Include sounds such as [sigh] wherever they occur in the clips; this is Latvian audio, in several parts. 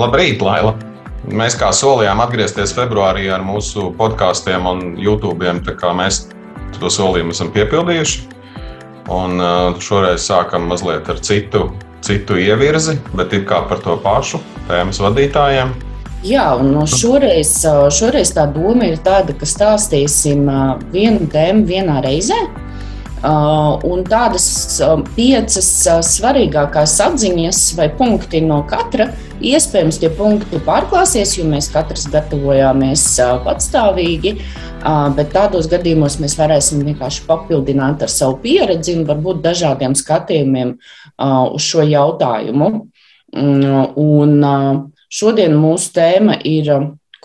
Labrīt, Laila! Mēs kā solījām atgriezties februārī ar mūsu podkāstiem un YouTube. Mēs to solījumu esam piepildījuši. Un šoreiz sākam mazliet ar citu, citu ievirzi, bet it kā par to pašu tēmas vadītājiem. Jā, un šoreiz, šoreiz tā doma ir tāda, ka stāstīsim vienu tēmu vienā reizē. Un tādas piecas svarīgākās atziņas vai punkti no katra Iespējams, tie punkti pārklāsies, jo mēs katrs gatavojāmies patstāvīgi, bet tādos gadījumos mēs varēsim vienkārši papildināt ar savu pieredzi un varbūt dažādiem skatījumiem uz šo jautājumu. Mm, un šodien mūsu tēma ir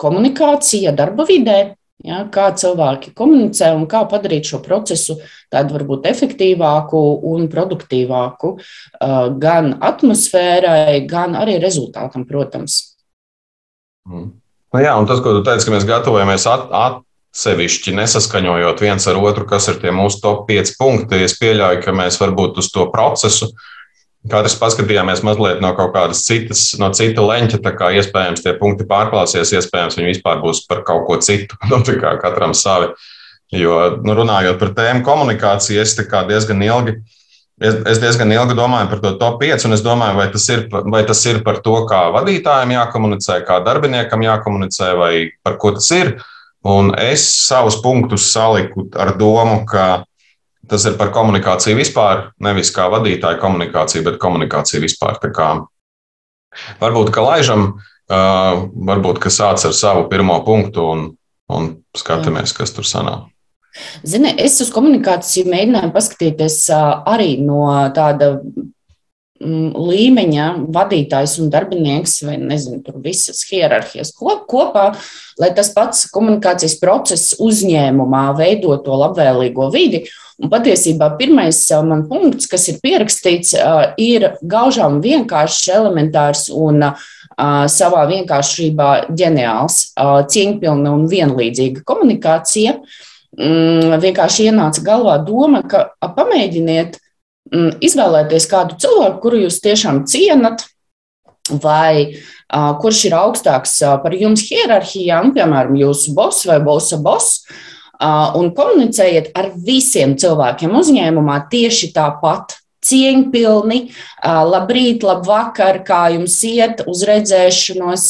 komunikācija darba vidē. Ja, kā cilvēki komunicē un kā padarīt šo procesu tādu varbūt efektīvāku un produktīvāku gan atmosfērai, gan arī rezultātam, protams. Mm. Nu jā, un tas, ko tu teici, ka mēs gatavojamies at, atsevišķi nesaskaņojot viens ar otru, kas ir tie mūsu top 5 punkti, es pieļauju, ka mēs varbūt uz to procesu uh, Katrs paskatījāmies mazliet no kaut kādas citas, no cita leņķa. Tā kā iespējams tie punkti pārklāsies, iespējams viņi vispār būs par kaut ko citu. [laughs] Nu, kā katram savi. Jo, nu, runājot par tēmu komunikāciju, es diezgan ilgi. Es, es diezgan ilgi domāju par to top 5, un es domāju, vai tas, ir, vai tas ir par to, kā vadītājiem jākomunicē, kā darbiniekam jākomunicē, vai par ko tas ir. Un es savus punktus saliku ar domu, ka Tas ir par komunikāciju vispār, nevis kā vadītāja komunikācija, bet komunikācija vispār. Tā kā varbūt, ka laižam, varbūt, ka sāc ar savu pirmo punktu un, un skatāmies, kas tur sanāk. Zini, es uz komunikāciju mēģināju paskatīties arī no tāda līmeņa vadītājs un darbinieks, vai nezinu, tur visas hierarhijas kopā, lai tas pats komunikācijas process uzņēmumā veido to labvēlīgo vidi. Un patiesībā pirmais man punkts, kas ir pierakstīts, ir gaužām vienkāršs, elementārs un savā vienkāršībā ģeniāls, cieņpilna un vienlīdzīga komunikācija. Mm, vienkārši ienāca galvā doma, ka pamēģiniet mm, izvēlēties kādu cilvēku, kuru jūs tiešām cienat, vai kurš ir augstāks par jums hierarhijā, piemēram, jūsu boss vai bosa boss un komunicējiet ar visiem cilvēkiem uzņēmumā tieši tāpat. Cieņpilni, labrīt, labvakar, kā jums iet, uz redzēšanos,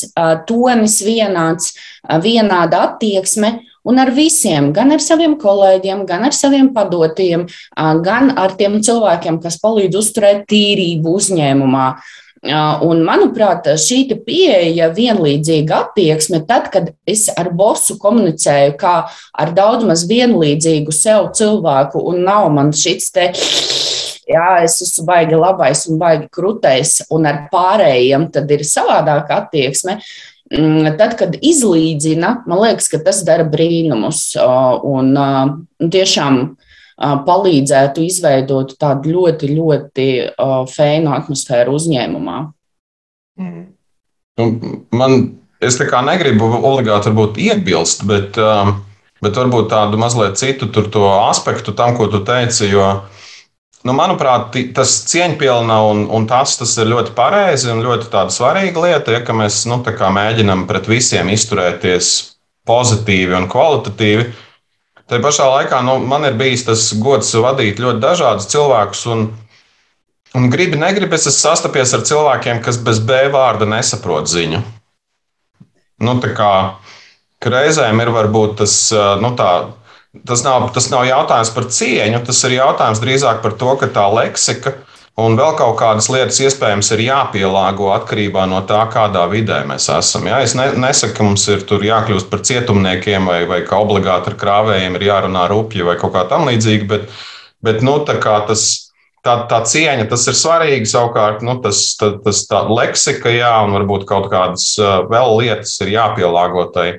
tonis vienāds, vienāda attieksme, un ar visiem, gan ar saviem kolēģiem, gan ar saviem padotiem, gan ar tiem cilvēkiem, kas palīdz uzturēt tīrību uzņēmumā. Un, manuprāt, šī pieeja, vienlīdzīga attieksme, tad, kad es ar bosu komunicēju kā ar daudz maz vienlīdzīgu sev cilvēku, un nav man šis te. Jā, es esmu baigi labais un baigi krūtais, un ar pārējiem tad ir savādāka attieksme. Mm, tad, kad izlīdzina, man liekas, ka tas dara brīnumus. Un, tiešām palīdzētu izveidot tādu ļoti, ļoti fēnu atmosfēru uzņēmumā. Mm. Nu, man, es tā kā negribu obligāti iebilst, bet, bet varbūt tādu mazliet citu aspektu tam, ko tu teici. Jo, nu, manuprāt, tas cieņpilna un, un tas, tas ir ļoti pareizi un ļoti svarīga lieta, ja mēs nu, mēģinām pret visiem izturēties pozitīvi un kvalitatīvi. Tā pašā laikā nu, man ir bijis tas gods vadīt ļoti dažādus cilvēkus. Un, un gribi, negribi, es esmu sastapies ar cilvēkiem, kas bez B vārda nesaprot ziņu. Nu, kā, reizēm ir varbūt tas, nu, tā, tas, nav, tas nav jautājums par cieņu, tas ir jautājums drīzāk par to, ka tā leksika ir Un vēl kaut kādas lietas iespējams ir jāpielāgo atkarībā no tā, kādā vidē mēs esam. Ja? Es ne, nesaku, ka mums ir jākļūst par cietumniekiem vai, vai ka obligāti ar krāvējiem ir jārunā rupji vai kaut kā tam līdzīga, bet, bet nu, tas, tā, tā cieņa, tas ir svarīgi. Savukārt, nu, tas, tā, tas tā leksika, jā, un varbūt kaut kādas vēl lietas ir jāpielāgo tai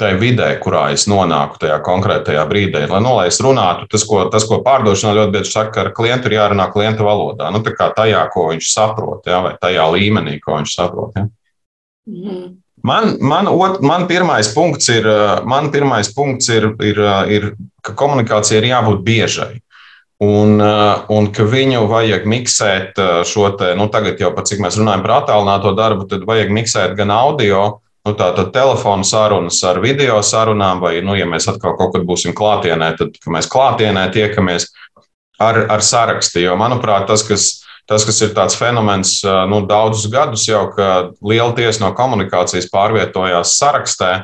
tajā vidē, kurā es nonāku tajā konkrētajā brīdī. Lai, nu, lai es runātu, tas, ko, tas, ko pārdošanā ļoti bieži saka, ka ar klientu ir jārunā klienta valodā. Nu, tajā, ko viņš saprot, ja, vai tajā līmenī, ko viņš saprot. Ja. Mm. Man, man, ot, man pirmais punkts ir, man pirmais punkts ir, ir, ir, ka komunikācija ir jābūt biežai. Un, un ka viņu vajag miksēt šo te, nu, tagad jau par cik mēs runājam par attālināto darbu, tad vajag miksēt gan audio, nu, tātad telefonu sarunas ar video sarunām, vai, nu, ja mēs atkal kaut kad būsim klātienē, tad mēs klātienē tiekamies ar, ar sarakstu. Jo, manuprāt, tas, kas, tas, kas ir tāds fenomens nu, daudzus gadus jau, ka liela tiesa no komunikācijas pārvietojās sarakstā.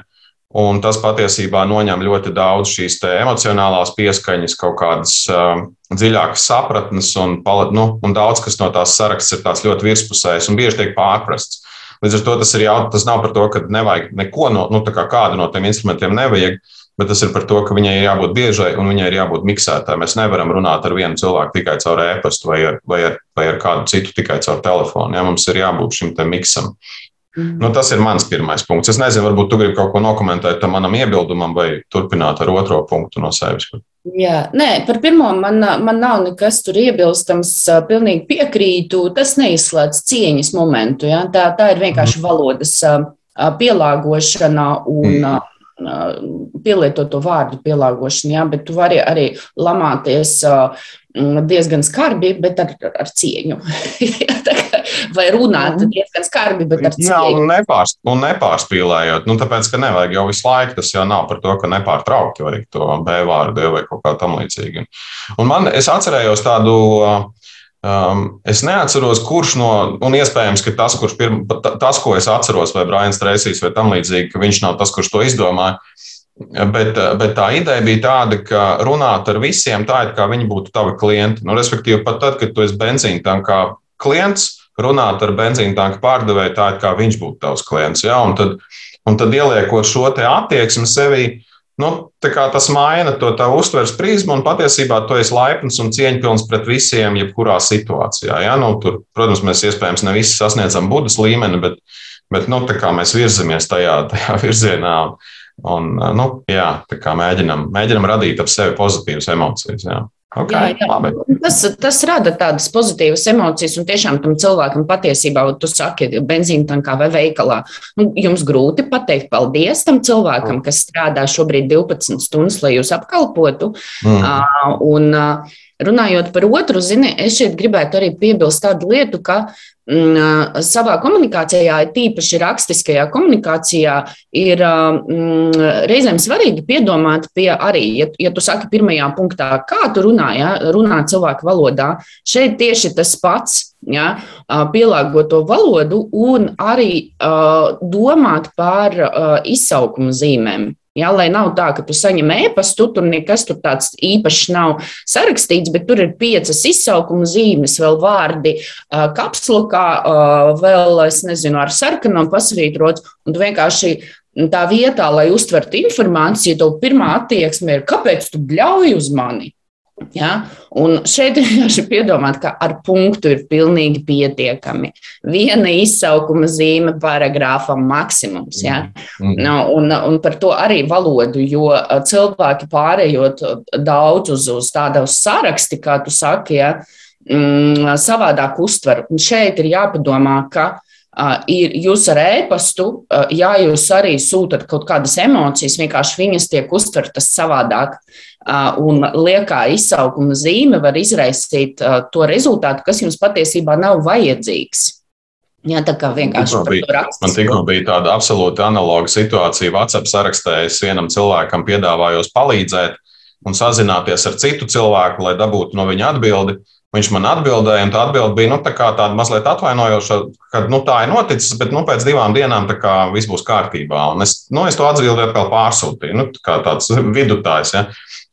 Un tas patiesībā noņem ļoti daudz šīs emocionālās pieskaņas, kaut kādas uh, dziļākas sapratnes, un, nu, un daudz kas no tās saraksts ir ļoti virspusējs un bieži tiek pārprasts. Līdz ar to tas ir jautājums, tas nav par to, ka nevajag neko no, nu, kā kādu no tiem instrumentiem nevajag, bet tas ir par to, ka viņai ir jābūt biežai un viņai ir jābūt miksētai. Mēs nevaram runāt ar vienu cilvēku tikai caur e-pastu vai, ar, vai, ar, vai ar kādu citu tikai caur telefonu. Ja? Mums ir jābūt šim miksam. Mm. Nu, tas ir mans pirmais punkts. Es nezinu, varbūt tu gribi kaut ko nokomentēt tam manam iebildumam vai turpināt ar otro punktu no sevis. Jā, nē, par pirmo man, man nav nekas tur iebilstams. Pilnīgi piekrītu. Tas neizslēdz cieņas momentu. Ja? Tā, tā ir vienkārši mhm. valodas pielāgošana un mm. pielietoto vārdu pielāgošana. Ja? Bet tu vari arī lamāties diezgan skarbi, bet ar, ar cieņu. [laughs] Vai runāt mm. diezgan skarbi, bet ar cieņu. Jā, un, nepārs, un nepārspīlējot. Nu, tāpēc, ka nevajag jau visu laiku, tas jau nav par to, ka nepārtraukti vajag to B vārdu vai kaut kā tam līdzīga. Un man, es atcerējos tādu. Um, es neatceros, kurš no, un iespējams, ka tas, pirm, tas, ko es atceros, vai Brians Treisijs vai tam līdzīgi, ka viņš nav tas, kurš to izdomāja. Bet, bet tā ideja bija tāda, ka runāt ar visiem tā, it kā viņi būtu tavi klienti. Nu, respektīvi, pat tad, kad tu esi benzīna tankā klients, runāt ar benzīna tanka pārdevēju tā, it kā viņš būtu tavs klients. Ja? Un, tad, un tad ieliekot šo attieksmi sevī, nu, tas maina to tavu uztveres prizmu, un patiesībā tu esi laipns un cieņpilns pret visiem, jebkurā situācijā. Ja? Nu, tur, protams, mēs iespējams ne visi sasniedzam budas līmeni, bet, bet nu, mēs virzamies tajā, tajā virzienā. Un, Un, nu, jā, mēģinam, mēģinam radīt ap sevi pozitīvas emocijas. Jā. Okay, jā, jā. Tas, tas rada tādas pozitīvas emocijas, un tiešām tam cilvēkam patiesībā, tu saki, benzīna tankā vai veikalā, nu, jums grūti pateikt paldies tam cilvēkam, kas strādā šobrīd 12 stundas, lai jūs apkalpotu. Mm. Uh, un, uh, Runājot par otru, zini, es šeit gribētu arī piebilst tādu lietu, ka mm, savā komunikācijā, tīpaši rakstiskajā komunikācijā, ir mm, reizēm svarīgi piedomāt pie arī, ja, ja tu saki pirmajā punktā, kā tu runā, ja, runā cilvēku valodā, šeit tieši tas pats. Ja, pielāgot to valodu un arī uh, domāt par uh, izsaukumu zīmēm. Ja, lai nav tā, ka tu saņem ēpastu, tur nekas tur tāds īpašs nav sarakstīts, bet tur ir piecas izsaukuma zīmes, vēl vārdi kapslokā, vēl, es nezinu, ar sarkanam pasvītrots, un tu vienkārši tā vietā, lai uztvertu informāciju, tev pirmā attieksme ir, kāpēc tu bļauj uz mani? Ja? Un šeit vienkārši piedomāt, ka ar punktu ir pilnīgi pietiekami. Viena izsaukuma zīme paragrāfam maksimums. Ja? Mm. Mm. Un, un par to arī valodu, jo cilvēki pārējot daudz uz, uz tādu saraksti, kā tu saki, ja, mm, savādāk uztver. Un šeit ir jāpadomā, ka Uh, ir jūs ar ēpastu, uh, ja jūs arī sūtat kaut kādas emocijas, vienkārši viņas tiek uztvertas savādāk. Un liekā izsaukuma zīme var izraisīt to rezultātu, kas jums patiesībā nav vajadzīgs. Jā, tā kā vienkārši bija, man tikko bija tāda absolūti analoga situācija. WhatsApp sarakstā es vienam cilvēkam piedāvājos palīdzēt un sazināties ar citu cilvēku, lai dabūtu no viņa atbildi. Viņš man atbildēja, un tā atbilde bija nu, tā tāda mazliet atvainojoša, ka nu, tā ir noticis, bet nu, pēc divām dienām kā, viss būs kārtībā. Un es, nu, es to atbildi atkal pārsūtīju, nu, kā tāds vidutājs. Ja.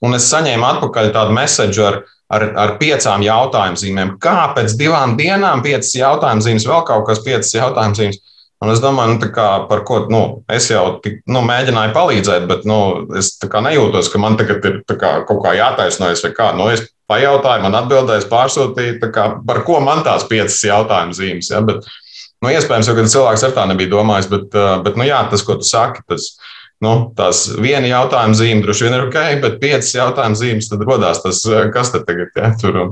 Un es saņēmu atpakaļ tādu mēsēju ar, ar, ar piecām jautājumu zīmēm. Kā pēc divām dienām, piecas jautājumu zīmes, vēl kaut kas, piecas jautājumu zīmes. Un es domāju, nu, kā, par ko nu, es jau tik, nu, mēģināju palīdzēt, bet nu, es nejūtos, ka man tagad ir kā, kaut kā jātaisnojas kā. Nu, es pajautāju, man atbildēs, pārsūtīja, kā, par ko man tās piecas jautājumu zīmes. Ja? Bet, nu, iespējams, ka cilvēks ar tā nebija domājis, bet, bet nu, jā, tas, ko tu saki, tas, nu, tās viena jautājuma zīme droši vien ir ok, bet piecas jautājuma zīmes tad rodās tas, kas tad tagad ja, tur un,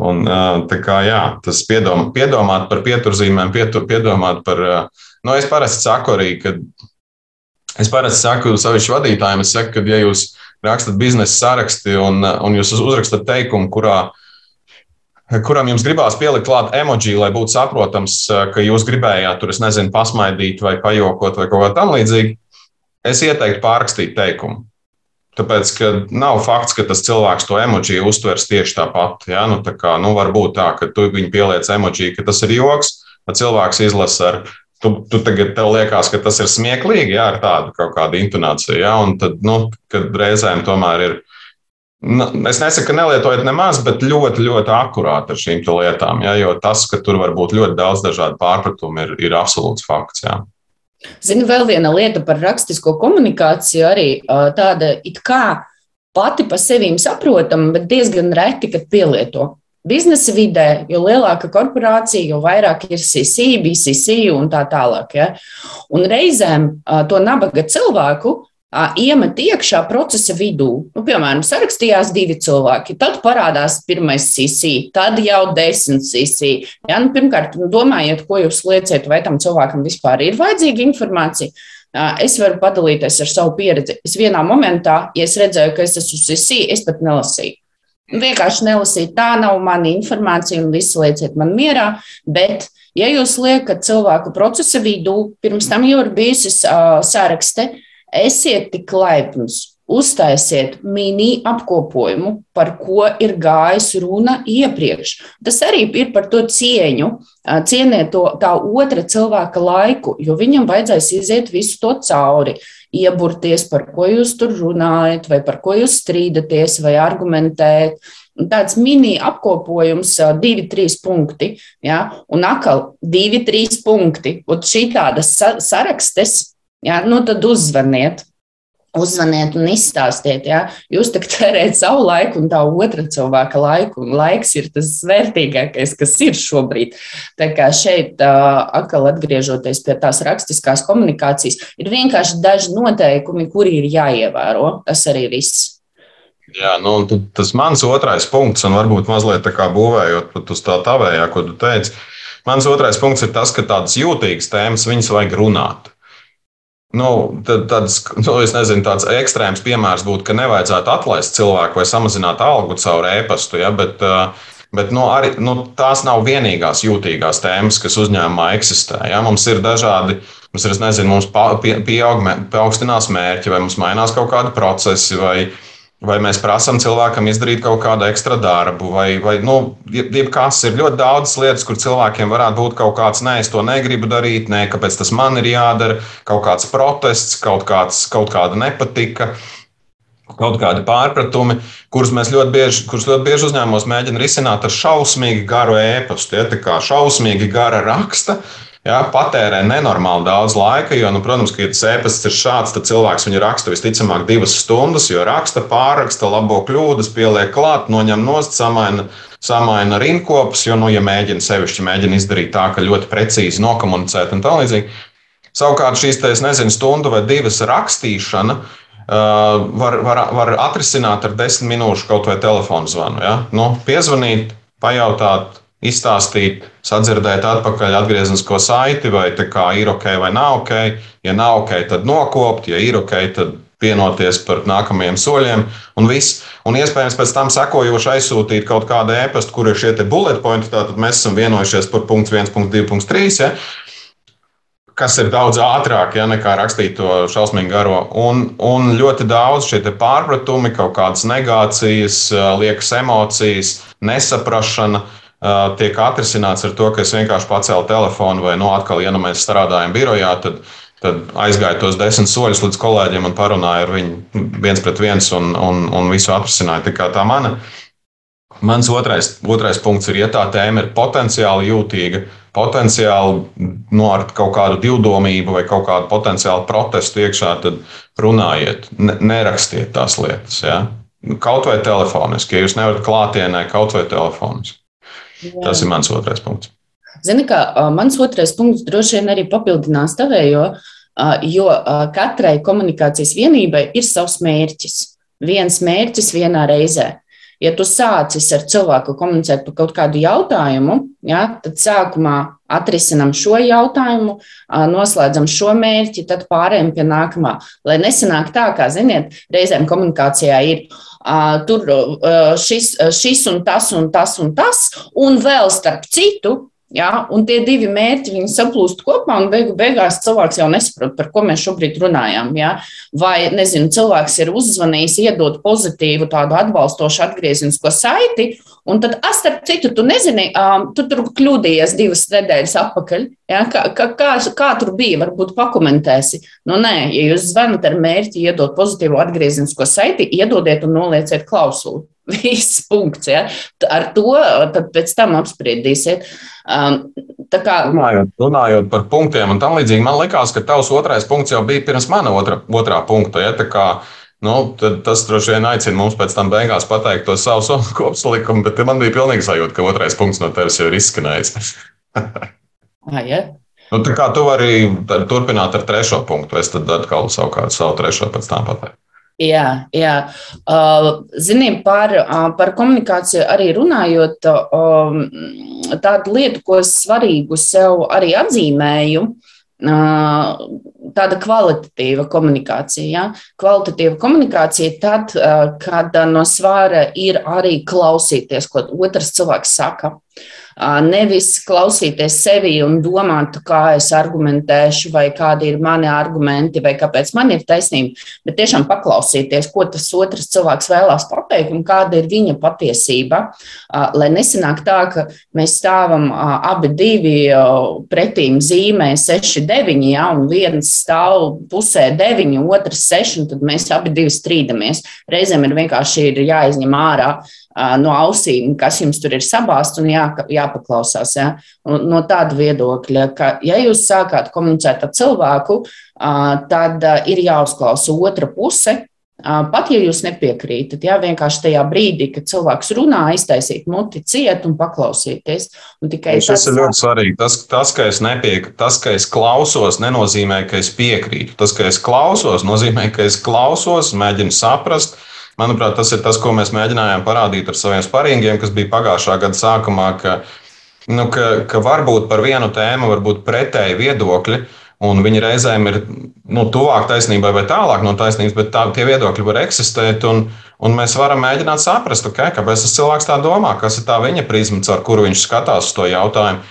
un tā kā jā, tas piedom, piedomāt par pieturzīmēm, pietur, piedomāt par, nu, es parasti saku arī, ka es parasti saku savišķi vadītājiem, es saku, ka ja jūs rakstat biznesa saraksti un, un jūs uzrakstat teikumu, kurā kuram jums gribās pielikt klāt emoji, lai būtu saprotams, ka jūs gribējāt tur, es nezinu, pasmaidīt vai pajokot vai kaut kā tam līdzīga, es ieteiktu pārrakstīt teikumu. Tāpēc, ka nav fakts, ka tas cilvēks to emoji uztvers tieši tāpat. Ja? Nu, tā kā, nu, var būt tā, ka tu viņu pieliec emoji, ka tas ir joks, tad cilvēks izlasa ar. Tu, tu tagad tev liekas, ka tas ir smieklīgi, jā, ar tādu kaut kādu intonāciju. Ja? Un tad, nu, kad reizēm tomēr ir. Nu, es nesaku, ka nelietojiet nemaz, bet ļoti, ļoti akurāti ar šīm lietām. Ja? Jo tas, ka tur var būt ļoti daudz dažādu pārpratumu, ir, ir absolūts fakts. Ja? Zinu, vēl viena lieta par rakstisko komunikāciju, arī tāda it kā pati pa sevi saprotama, bet diezgan reti, kad pielieto. Biznesa vidē, jo lielāka korporācija, jo vairāk ir CC, BCC un tā tālāk. Ja? Un reizēm to nabaga cilvēku iemet iekšā procesa vidū. Nu, piemēram, sarakstījās divi cilvēki, tad parādās pirmais CC, tad jau desmit CC. Ja, nu, pirmkārt, domājiet, ko jūs lieciet, vai tam cilvēkam vispār ir vajadzīga informācija. Es varu padalīties ar savu pieredzi. Es vienā momentā, ja es redzēju, ka es esmu CC, es pat nelasīju. Vienkārši nelasīt, tā nav mana informācija, un viss lieciet man mierā. Bet, ja jūs liekat cilvēku procesa vidū, pirms tam jau ir bijusi uh, sarakste, uh, Esiet tik laipns, uztaisiet mini apkopojumu, par ko ir gājis runa iepriekš. Tas arī ir par to cieņu, cieniet to tā otra cilvēka laiku, jo viņam vajadzēs iziet visu to cauri, ieburties, par ko jūs tur runājat, vai par ko jūs strīdaties, vai argumentēt. Tāds mini apkopojums, divi, trīs punkti, ja? un atkal divi, trīs punkti. Un šī tāda sarakstes Ja? Nu, tad uzzvaniet. Uzzvaniet un izstāstiet, ja jūs tā tērējat savu laiku un tā otra cilvēka laiku. Un laiks ir tas vērtīgākais, kas ir šobrīd. Tā kā šeit, atkal atgriežoties pie tās rakstiskās komunikācijas, ir vienkārši daži noteikumi, kuri ir jāievēro. Tas arī viss. Jā, nu, tas mans otrais punkts, un varbūt mazliet tā kā būvējot pat uz tā tavējā, ko tu teici. Mans otrais punkts ir tas, ka tādas jūtīgas tēmas viņas vajag runāt. Nu, tad, tāds, nu, nezinu, tāds ekstrēms piemērs būtu, ka nevajadzētu atlaist cilvēku vai samazināt algu caur e-pastu. Ja, bet, bet nu, arī, nu, tās nav vienīgās jūtīgās tēmas, kas uzņēmumā eksistē. Ja. Mums ir dažādi, mums ir, nezinu, mums pieaug, paaugstinās mērķi, vai mums mainās kaut kādi procesi. Vai, Vai mēs prasām cilvēkam izdarīt kaut kādu ekstra darbu, vai, vai nu, jebkas ir ļoti daudz lietas, kur cilvēkiem varētu būt kaut kāds, nē, es to negribu darīt, nē, kāpēc tas man ir jādara, kaut kāds protests, kaut, kāds, kaut kāda nepatika. Kaut kādi pārpratumi, kurus mēs ļoti bieži, ļoti bieži uzņēmumos mēģinām risināt ar šausmīgi garu ēpastu. Ja, tā kā šausmīgi gara raksta, uh, Ja, patērē nenormāli daudz laika, jo, nu, protams, ka, ja tas e-pasts ir šāds, tad cilvēks viņu raksta visticamāk divas stundas, jo raksta, pārraksta, labo kļūdas, pieliek klāt, noņem nost, samaina, samaina rinkopus, jo, nu, ja mēģina sevišķi mēģina izdarīt tā, ka ļoti precīzi nokomunicēt un tā līdzīgi. Savukārt šīs, te, nezinu, stundu vai divas rakstīšana uh, var, var, var atrisināt ar desmit minūšu kaut vai telefonu zvanu. Ja? Nu, piezvanīt, pajautāt, izstāstīt, sadzirdēt atpakaļ atgrieznisko saiti, vai tā kā ir ok vai nav ok. Ja nav ok, tad nokopt, ja ir ok, tad vienoties par nākamajiem soļiem un viss. Un iespējams pēc tam sekojoši aizsūtīt kaut kādu e-pastu, kur ir šie bullet pointi. Tātad mēs esam vienojušies par punktu 1.2.3. Ja? kas ir daudz ātrāk ja, nekā rakstīt to šausmīgi garo. Un, un ļoti daudz šie pārpratumi, kaut kādas negācijas, liekas emocijas, nesaprašana. Uh, tiek atrisināts ar to, ka es vienkārši pacēlu telefonu, vai, nu, atkal, ja nu mēs strādājam birojā, tad, tad aizgāju tos desmit soļus līdz kolēģiem un parunāju ar viņu viens pret viens un, un, un visu atrisināju. Tā tā mana. Mans otrais, otrais punkts ir, ja tā tēma ir potenciāli jūtīga, potenciāli no ar kaut kādu divdomību vai kaut kādu potenciālu protestu iekšā, tad runājiet, ne, nerakstiet tās lietas. Ja? Kaut vai telefoniski, ja jūs nevarat klātienē, kaut vai telefoniski. Jā. Tas ir mans otrais punkts. Zini, kā mans otrais punkts droši vien arī papildinās tavējo, jo katrai komunikācijas vienībai ir savs mērķis. Viens mērķis vienā reizē. ja tu sācis ar cilvēku komunicēt par kaut kādu jautājumu, ja, tad sākumā atrisinām šo jautājumu, noslēdzam šo mērķi, tad pārējām pie nākamā. Lai nesanāk tā, kā, ziniet, reizēm komunikācijā ir tur šis, šis un tas un tas un tas, un vēl starp citu Ja? Un tie divi mērķi saplūst kopā, un beigu, beigās cilvēks jau nesaprot, par ko mēs šobrīd runājam. Ja? Vai, nezinu, cilvēks ir uzzvanījis, iedot pozitīvu, tādu atbalstošu atgriezenisko saiti, un tad, starp citu, tu nezini, um, tu tur kļūdījies divas nedēļas atpakaļ. Ja? Kā, kā, kā, kā tur bija? Varbūt pakomentēsi. Nu, nē, ja jūs zvanat ar mērķi iedot pozitīvu atgriezenisko saiti, iedodiet un nolieciet klausuli. Viss punkts. Ja? Ar to tad pēc tam apspriedīsiet. Um, kā... runājot, runājot par punktiem un tam līdzīgi, man liekas, ka tavs otrais punkts jau bija pirms mana otra, otrā punkta. Ja? Kā, nu, tas droši vien aicina mums pēc tam beigās pateikt to savu [laughs] kopsalikumu, bet man bija pilnīgi sajūta, ka otrais punkts no tevis jau ir izskanējis. [laughs] ah, ja? nu, tā kā tu vari turpināt ar trešo punktu, es tad atkal savukārt savu trešo pēc tam pateiktu. Jā, jā. Uh, Zinām, par, uh, par komunikāciju arī runājot, um, tādu lietu, ko es svarīgu sev arī atzīmēju, uh, tāda kvalitatīva komunikācija. Ja? Kvalitatīva komunikācija tad, kad no svāra ir arī klausīties, ko otrs cilvēks saka. Nevis klausīties sevi un domāt, kā es argumentēšu, vai kādi ir mani argumenti, vai kāpēc man ir taisnība, bet tiešām paklausīties, ko tas otrs cilvēks vēlās pateikt un kāda ir viņa patiesība. Lai nesanāk tā, ka mēs stāvam abi divi pretīm zīmē 6, 9, ja, un viens stāv pusē 9, otrs 6, un tad mēs abi divi strīdamies. Reizēm ir vienkārši ir jāizņem ārā no ausīm, kas jums tur ir sabāzts un jā, jāpaklausās. Ja? No tāda viedokļa, ka, ja jūs sākāt komunicēt ar cilvēku, tad ir jāuzklausa otra puse. Pat ja jūs nepiekrītat, jā, vienkārši tajā brīdī, kad cilvēks runā, iztaisīt muti ciet un paklausīties. Un tikai tas ir ļoti svarīgi. Tas, tas, ka es nepiekrītu, tas, ka es klausos, nenozīmē, ka es piekrītu. Tas, ka es klausos, nozīmē, ka es klausos, mēģinu saprast, Manuprāt, tas ir tas, ko mēs mēģinājām parādīt ar saviem sparingiem, kas bija pagājušā gada sākumā, ka, nu, ka, ka varbūt par vienu tēmu var būt pretēji viedokļi. Un viņi reizēm ir nu, tuvāk taisnībai vai tālāk no taisnības, bet tā, tie viedokļi var eksistēt. Un, un mēs varam mēģināt saprast, okay, kāpēc tas cilvēks tā domā, kas ir tā viņa prizma, ar kuru viņš skatās uz to jautājumu.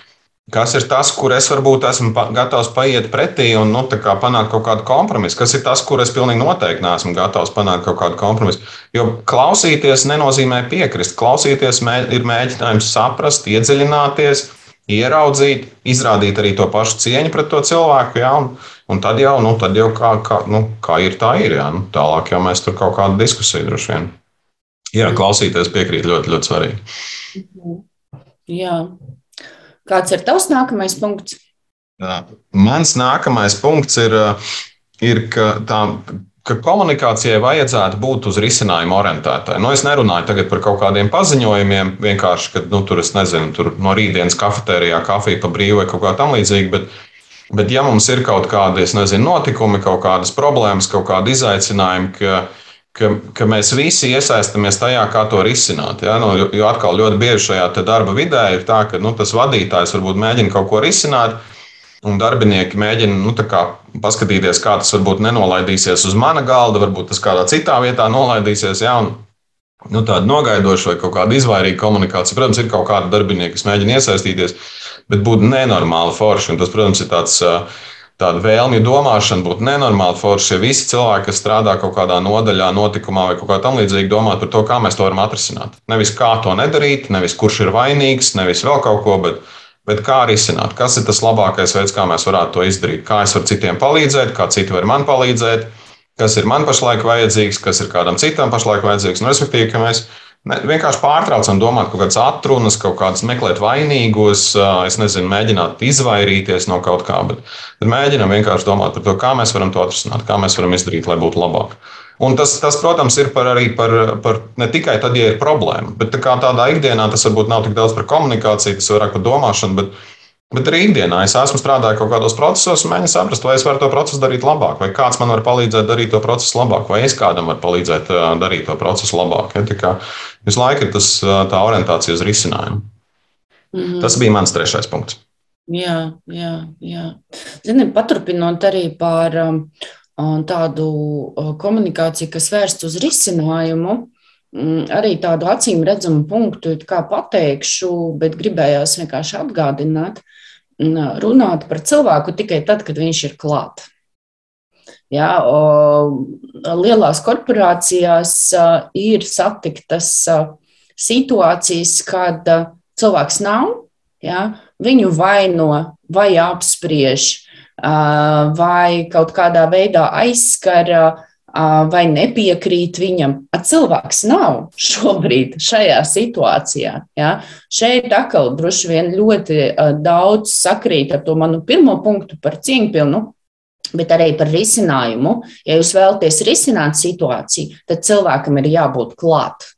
Kas ir tas, kur es varbūt esmu gatavs paiet pretī un nu, panākt kaut kādu kompromisu? Kas ir tas, kur es pilnīgi noteikti neesmu gatavs panākt kaut kādu kompromisu? Jo klausīties nenozīmē piekrist. Klausīties mē, ir mēģinājums saprast, iedziļināties, ieraudzīt, izrādīt arī to pašu cieņu pret to cilvēku. Jā, un, un tad jau, nu, tad jau kā, kā, nu, kā ir, tā ir. Jā, nu, tālāk jau mēs tur kaut kādu diskusiju droši vien. Jā, klausīties piekrīt ļoti, ļoti svarīgi. Jā. Kāds ir tavs nākamais punkts? Mans nākamais punkts ir, ir ka, tā, ka komunikācijai vajadzētu būt uz risinājumu orientētai. Nu, es nerunāju par kaut kādiem paziņojumiem, vienkārši, ka nu, tur, nezinu, tur no rītdienas kafejnīcā kafija pa brīvu vai kaut kā tamlīdzīga. Bet, bet, ja mums ir kaut kādi nezinu, notikumi, kaut kādas problēmas, kaut kādi izaicinājumi, ka, ka, ka mēs visi iesaistāmies tajā, kā to risināt. Ja? Nu, jo, jo atkal ļoti bieži šajā darba vidē ir tā, ka nu, tas vadītājs varbūt mēģina kaut ko risināt. Un darbinieki mēģina nu, kā paskatīties, kā tas varbūt nenolaidīsies uz mana galda, varbūt tas kādā citā vietā nolaidīsies. Ja? Un, nu, tāda nogaidoša vai kaut kāda izvairīga komunikācija. Protams, ir kaut kādi darbinieki, kas mēģina iesaistīties, bet būtu nenormāli forši. Un tas, protams, ir tāds uh, tāda vēlmju domāšana būtu nenormāli forši, ja visi cilvēki, kas strādā kaut kādā nodaļā, notikumā vai kaut kā tam līdzīga, domātu par to, kā mēs to varam atrisināt. Nevis kā to nedarīt, nevis kurš ir vainīgs, nevis vēl kaut ko, bet, bet kā risināt, kas ir tas labākais veids, kā mēs varētu to izdarīt, kā es varu citiem palīdzēt, kā citi var man palīdzēt, kas ir man pašlaik vajadzīgs, kas ir kādam citam pašlaik vajadzīgs. Nu, respektīvi, ka mēs Ne, vienkārši pārtraucam domāt kaut kādas atrunas, kaut kādas meklēt vainīgos, es nezinu, mēģināt izvairīties no kaut kā, bet, bet mēģinam vienkārši domāt par to, kā mēs varam to atrisināt, kā mēs varam izdarīt, lai būtu labāk. Un tas, tas, protams, ir par arī par, par ne tikai tad, ja ir problēma, bet tā tādā ikdienā tas varbūt nav tik daudz par komunikāciju, tas vairāk par domāšanu. Bet, Bet arī ikdienā es esmu strādājis kaut kādos procesos, un mēģinu saprast, vai es varu to procesu darīt labāk, vai kāds man var palīdzēt darīt to procesu labāk, vai es kādam varu palīdzēt darīt to procesu labāk. Ja? Visu laiku ir tas, tā orientācija uz risinājumu. Mm -hmm. Tas bija mans trešais punkts. Jā, jā, jā. Zini, paturpinot arī par um, tādu komunikāciju, kas vērsta uz risinājumu, arī tādu acīm redzamu punktu pateikšu, bet gribējās vienkārši atgādināt, runāt par cilvēku tikai tad, kad viņš ir klāt. Ja, lielās korporācijās ir satiktas situācijas, kad cilvēks nav, ja, viņu vaino vai apspriež, vai kaut kādā veidā aizskara vai nepiekrīt viņam. Cilvēks nav šobrīd šajā situācijā. Ja? Šeit atkal droši vien ļoti daudz sakrīt ar to manu pirmo punktu par cieņpilnu. Bet arī par risinājumu. Ja jūs vēlaties risināt situāciju, tad cilvēkam ir jābūt klāt.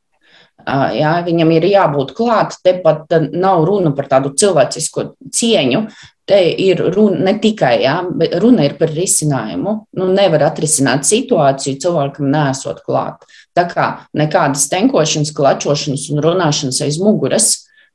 Jā, viņam ir jābūt klāt. Tepat nav runa par tādu cilvēcisko cieņu, Te ir runa ne tikai, jā, bet runa ir par risinājumu. Nu, nevar atrisināt situāciju cilvēkam nesot klāt. Tā kā nekādas tenkošanas, klačošanas un runāšanas aiz muguras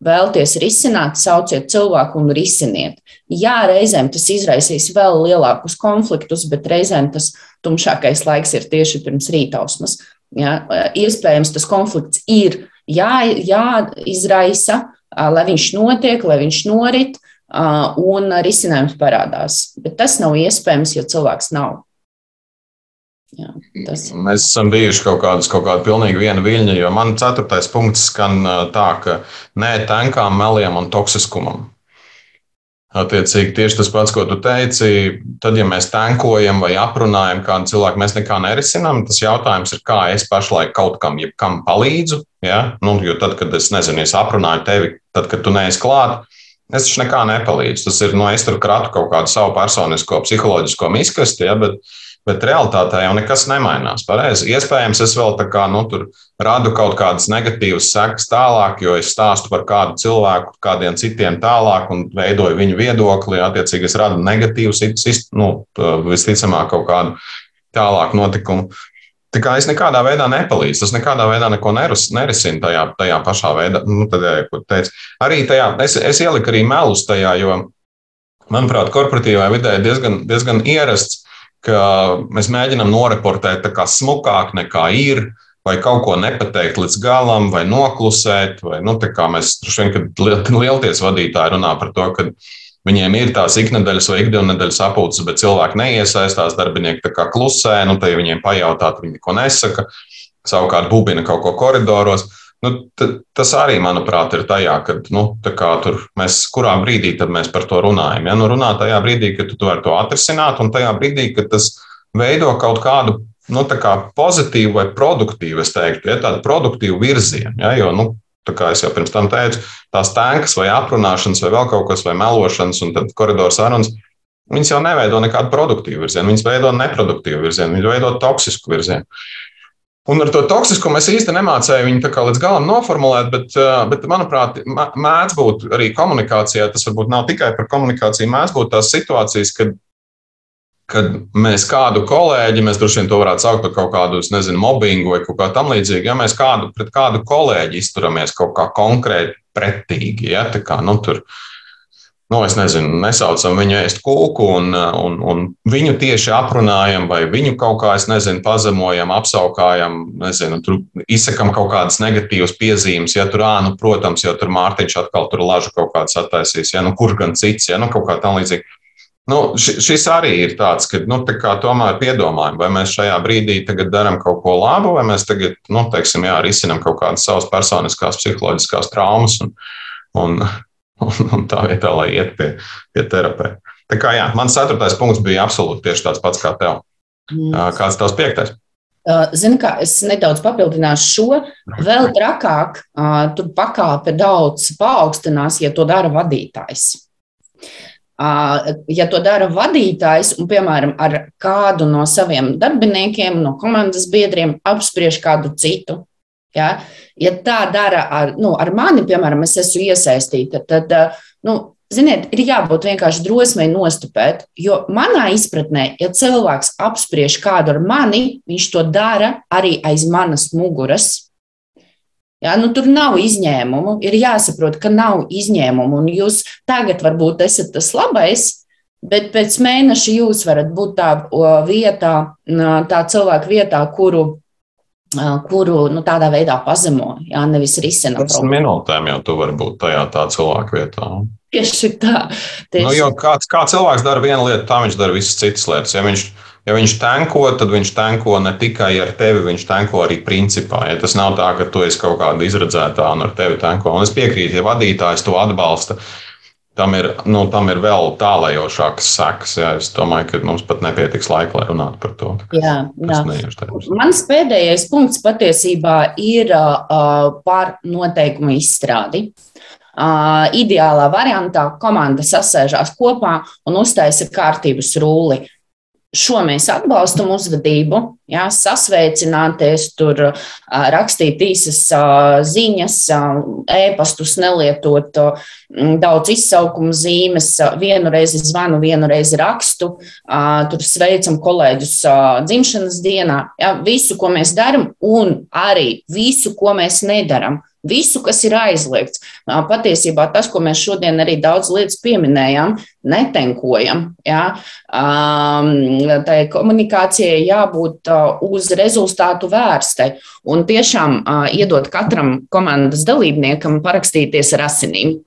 vēlties risināt, sauciet cilvēku un risiniet. Jā, reizēm tas izraisīs vēl lielākus konfliktus, bet reizēm tas tumšākais laiks ir tieši pirms rītausmas. Ja, iespējams, tas konflikts ir jā, jāizraisa, lai viņš notiek, lai viņš norit, un risinājums parādās. Bet tas nav iespējams, jo cilvēks nav. Jā, tas... Mēs esam bijuši kaut kādas, kaut kāda pilnīgi viena viļņa, jo man ceturtais punkts skan tā, ka nē, tankām, meliem un toksiskumam. Attiecīgi, tieši tas pats, ko tu teici, tad, ja mēs tankojam vai aprunājam kādu cilvēku, mēs nekā nerisinām. Tas jautājums ir, kā es pašlaik kaut kam, kam palīdzu. Ja? Nu, jo tad, kad es nezinu, es aprunāju tevi, tad, kad tu neesi klāts, Es taču nekā nepalīdzu. Tas ir, nu, es tur kratu kaut kādu savu personisko, psiholoģisko miskasti, ja, bet, bet realitātē jau nekas nemainās. Pareizi. Iespējams, es vēl tā kā, nu, tur radu kaut kādas negatīvas sekas tālāk, jo es stāstu par kādu cilvēku, kādiem citiem tālāk un veidoju viņu viedokli. Attiecīgi, es radu negatīvus, nu, visticamāk, kaut kādu tālāku notikumu. Tā kā es nekādā veidā nepalīdzu, tas nekādā veidā neko nerisina tajā, tajā pašā veidā. Nu, tad, ja, teicu, arī tajā, es, es ieliku arī melus tajā, jo, manuprāt, korporatīvā vidē ir diezgan, diezgan ierasts, ka mēs mēģinām noreportēt tā kā smukāk nekā ir, vai kaut ko nepateikt līdz galam, vai noklusēt, vai, nu, tā kā mēs, droši vien, kad lielties vadītāji runā par to, ka Viņiem ir tās iknedēļas vai ikdiennedēļas sapulces, bet cilvēki neiesaistās, darbinieki tā kā klusē, nu, te viņiem pajautāt, viņi neko nesaka, savukārt bubina kaut ko koridoros. Nu, tas arī, manuprāt, ir tajā, ka nu, tur mēs kurā brīdī mēs par to runājam. Ja? Nu, runā tajā brīdī, kad tu vari to atrisināt, un tajā brīdī, kad tas veido kaut kādu nu, kā pozitīvu vai produktīvu, es teiktu, ja, tādu produktīvu virzienu. Ja? Jo nu, Tā kā es jau pirms tam teicu, tās tēmas vai aprunāšanas, vai vēl kaut kas, vai melošanas, un tad koridoru sarunas, viņas jau neveido nekādu produktīvu virzienu. Viņas veido neproduktīvu virzienu, viņas veido toksisku virzienu. Un ar to toksisku mēs īsti nemācījām viņu līdz galam noformulēt, bet, bet manuprāt, mēdz būt arī komunikācijā. Tas varbūt nav tikai par komunikāciju, mēdz būt tās situācijas, kad kad mēs kādu kolēģi, mēs droši vien to varētu saukt par kaut kādu, nezinu, mobbingu vai kaut kā tam līdzīgu, ja mēs kādu, pret kādu kolēģi izturamies kaut kā konkrēti pretīgi, ja, tā kā, nu, tur, nu, es nezinu, nesaucam viņu ēst kūku un, un, un viņu tieši aprunājam vai viņu kaut kā, es nezinu, pazemojam, apsaukājam, nezinu, tur izsakam kaut kādas negatīvas piezīmes, ja tur, ā, nu, protams, ja tur Mārtiņš atkal tur lažu kaut kāds attaisīs, ja, nu, kur gan cits, ja, nu, kaut kā tam līdzīgi. Nu, šis arī ir tāds, ka nu, tā tomēr piedomājam, vai mēs šajā brīdī darām kaut ko labu, vai mēs tagad, nu, teiksim, jā, risinām kaut kādas savas personiskās, psiholoģiskās traumas un, un, un, un tā vietā, lai iet pie, pie terapeita. Tā kā jā, mans ceturtais punkts bija absolūti tieši tāds pats kā tev. Mm. Kāds tavs piektais? Zini, kā es nedaudz papildināšu šo, vēl trakāk, tur pakāpe daudz paaugstinās, ja to dara vadītājs. Ja to dara vadītājs un, piemēram, ar kādu no saviem darbiniekiem, no komandas biedriem apspriež kādu citu, ja, ja tā dara ar, nu, ar mani, piemēram, es esmu iesaistīta, tad nu, Ziniet, ir jābūt vienkārši drosmei nostupēt, jo manā izpratnē, ja cilvēks apspriež kādu ar mani, viņš to dara arī aiz manas muguras. Ja, nu, tur nav izņēmumu. Ir jāsaprot, ka nav izņēmumu. Un jūs tagad varbūt esat tas labais, bet pēc mēneša jūs varat būt tā vietā, tā cilvēka vietā, kuru kuru nu, tādā veidā pazemo, jā, nevis risina. Pēc minūtēm jau tu vari būt tajā tā cilvēka vietā. Tieši tā. Tieši. Nu, jo kāds, kā cilvēks dara vienu lietu, tā viņš dara visas citas lietas. Ja viņš, ja viņš tanko, tad viņš tanko ne tikai ar tevi, viņš tanko arī principā. Ja tas nav tā, ka tu esi kaut kāda izredzētā un ar tevi tanko. Un es piekrītu, ja vadītājs to atbalsta, tam ir, nu, tam ir vēl tālējošākas sekas. Jā. Es domāju, ka mums pat nepietiks laika, lai runātu par to. Jā, jā. Mans pēdējais punkts patiesībā ir uh, par noteikumu izstrādi. Uh, ideālā variantā komanda sasēžās kopā un uztaisa kārtības rūli. Šo mēs atbalstam uzvedību, jā, sasveicināties, tur rakstīt īsas ziņas, ēpastus, nelietot daudz izsaukumu zīmes, vienu reizi zvanu, vienu reizi rakstu, tur sveicam kolēģus dzimšanas dienā, jā, visu, ko mēs darām, un arī visu, ko mēs nedaram visu, kas ir aizliegts. Patiesībā tas, ko mēs šodien arī daudz lietas pieminējām, netenkojam. Ja? Tā komunikācijai jābūt uz rezultātu vērstai un tiešām iedot katram komandas dalībniekam parakstīties ar asinīm. [laughs]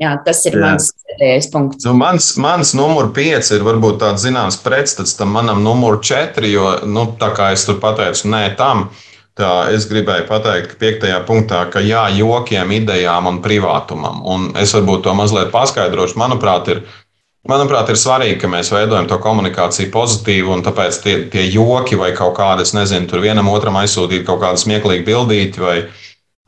Jā, tas ir Jā. mans pēdējais punkts. Nu, mans, mans numur 5 ir varbūt tāds zināms pretstats tam manam numur 4, jo, nu, tā kā es tur pateicu, nē, tam. Uh, Tā es gribēju pateikt, piektajā punktā, ka jā, jokiem, idejām un privātumam. Un es varbūt to mazliet paskaidrošu. Manuprāt, ir, manuprāt, ir svarīgi, ka mēs veidojam to komunikāciju pozitīvu, un tāpēc tie, tie joki vai kaut kādi, es nezinu, tur vienam otram aizsūtīt kaut kādu smieklīgu bildīti vai,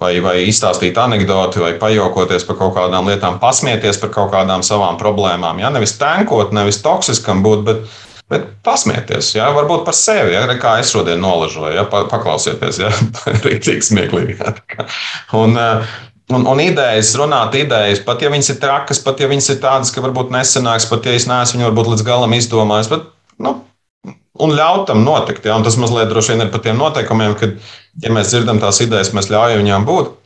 vai, vai izstāstīt anekdoti, vai pajokoties par kaut kādām lietām, pasmieties par kaut kādām savām problēmām. Ja? Nevis tankot, nevis toksiskam būt, bet Bet pasmieties, jā, varbūt par sevi, jā, kā es šodien nolažoju, jā, paklausieties, jā, [laughs] rītīgi smieklīgi. Jā, un, eh, un, un idejas, runāt idejas, pat ja viņas ir trakas, pat ja viņas ir tādas, ka varbūt nesanāks, pat ja es neesmu viņu varbūt līdz galam izdomājis, bet, nu, un ļaut tam notikt, jā, un tas mazliet droši vien ir par tiem noteikumiem, kad, ja mēs dzirdam tās idejas, mēs ļaujam viņām būt.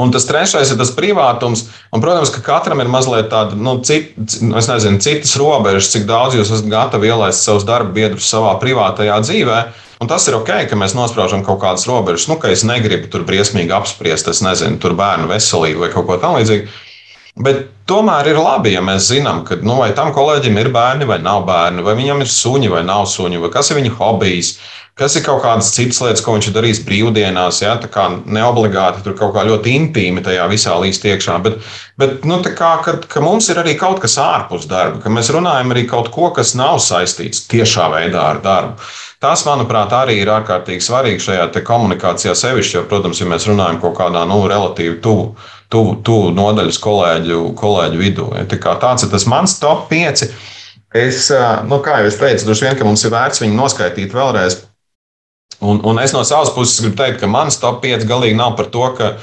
Un tas trešais ir tas privātums. Un, protams, ka katram ir mazliet tāda, nu, cit, nezinu, citas robežas, cik daudz jūs esat gatavi ielaist savus darba biedrus savā privātajā dzīvē. Un tas ir ok, ka mēs nospraužam kaut kādas robežas. Nu, ka es negribu tur briesmīgi apspriest, es nezinu, tur bērnu veselību vai kaut ko tamlīdzīgu. Bet tomēr ir labi, ja mēs zinām, ka nu, tam kolēģim ir bērni vai nav bērni, vai viņam ir suņi vai nav suņi, vai kas ir viņa hobijs, kas ir kaut kādas citas lietas, ko viņš ir darījis brīvdienās. Ja? Tā kā neobligāti tur kaut kā ļoti intīmi tajā visā līdz iekšā. Bet, bet nu, kā, ka, ka mums ir arī kaut kas ārpus darba, ka mēs runājam arī kaut ko, kas nav saistīts tiešā veidā ar darbu. Tas, manuprāt, arī ir ārkārtīgi svarīgi šajā komunikācijā sevišķi, jo, protams, ja mēs runājam kaut kādā nu, relatīvi tuvu tuvu, tuvu nodaļas kolēģu, kolēģu vidū. Ja, tā tāds ir tas mans top 5. Es, nu, kā jau es teicu, droši vien, ka mums ir vērts viņu noskaidrot vēlreiz. Un, un es no savas puses gribu teikt, ka mans top 5 galīgi nav par to, ka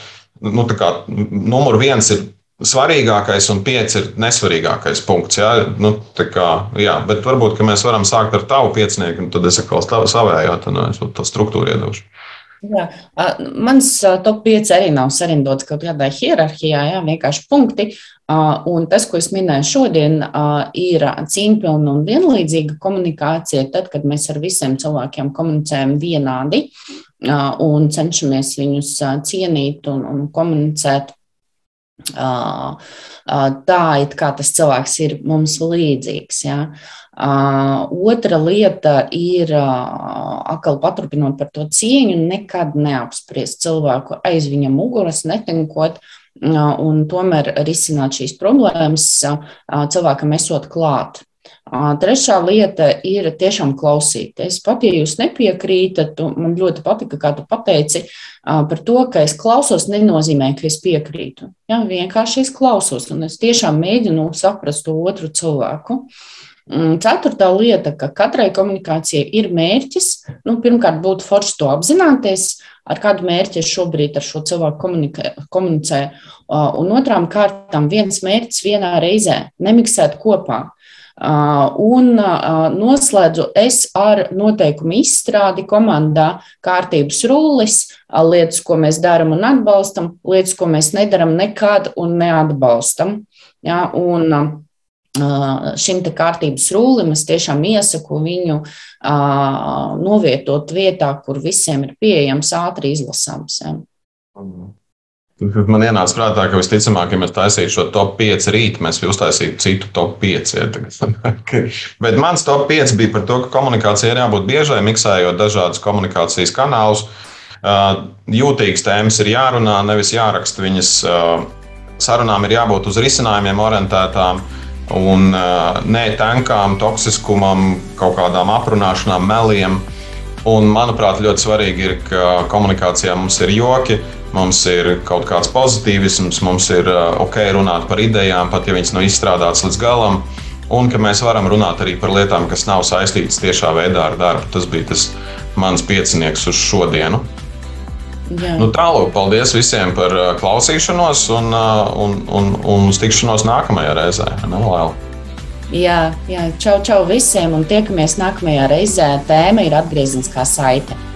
nu, kā, numur viens ir svarīgākais un pieci ir nesvarīgākais punkts. Jā, nu, kā, jā, bet varbūt mēs varam sākt ar tavu piecinieku, un tad es atkal savējo, tad nu, es to struktūru iedošu. Jā. Mans top 5 arī nav sarindots kaut kādā hierarhijā, jā, vienkārši punkti. Un tas, ko es minēju šodien, ir cīņpilna un vienlīdzīga komunikācija, tad, kad mēs ar visiem cilvēkiem komunicējam vienādi un cenšamies viņus cienīt un, un komunicēt tā, it kā tas cilvēks ir mums līdzīgs. Ja. Otra lieta ir, atkal paturpinot par to cieņu, nekad neapspriest cilvēku aiz viņa muguras, netinkot un tomēr risināt šīs problēmas cilvēkam esot klāt. Trešā lieta ir tiešām klausīties. Pat ja jūs nepiekrītat, man ļoti patika, kā tu pateici par to, ka es klausos, nenozīmē, ka es piekrītu. Ja, vienkārši es klausos un es tiešām mēģinu saprast to otru cilvēku. Ceturtā lieta, ka katrai komunikācijai ir mērķis. Nu, pirmkārt, būtu forši to apzināties, ar kādu mērķi es šobrīd ar šo cilvēku komunicēju. Un otrām kārtām viens mērķis vienā reizē, nemiksēt kopā. Un noslēdzu es ar noteikumu izstrādi komandā kārtības rullis, lietas, ko mēs darām un atbalstam, lietas, ko mēs nedaram nekad un neatbalstam. Ja, un šim kārtības rūlim es tiešām iesaku viņu novietot vietā, kur visiem ir pieejams, ātri izlasāms. Ja. Man ienāca prātā, ka visticamāk, ja mēs taisītu šo top 5 rīt, mēs uztaisītu citu top 5. Ja, Bet mans top 5 bija par to, ka komunikācija ir jābūt biežai, miksējot dažādus komunikācijas kanālus. Jūtīgas tēmas ir jārunā, nevis jāraksta viņas. Sarunām ir jābūt uz risinājumiem orientētām un ne tankām, toksiskumam, kaut kādām aprunāšanām, meliem. Un, manuprāt, ļoti svarīgi ir, ka komunikācijā mums ir joki, Mums ir kaut kāds pozitīvisms, mums ir ok runāt par idejām, pat ja viņas nav izstrādātas līdz galam, un ka mēs varam runāt arī par lietām, kas nav saistītas tiešā veidā ar darbu. Tas bija tas mans piecinieks uz šodienu. Jā. Nu, Tālāk, paldies visiem par klausīšanos un, un, un, un uz tikšanos nākamajā reizē. Nu, jā, jā, čau, čau visiem un tiekamies nākamajā reizē. Tēma ir atgriezeniskā saite.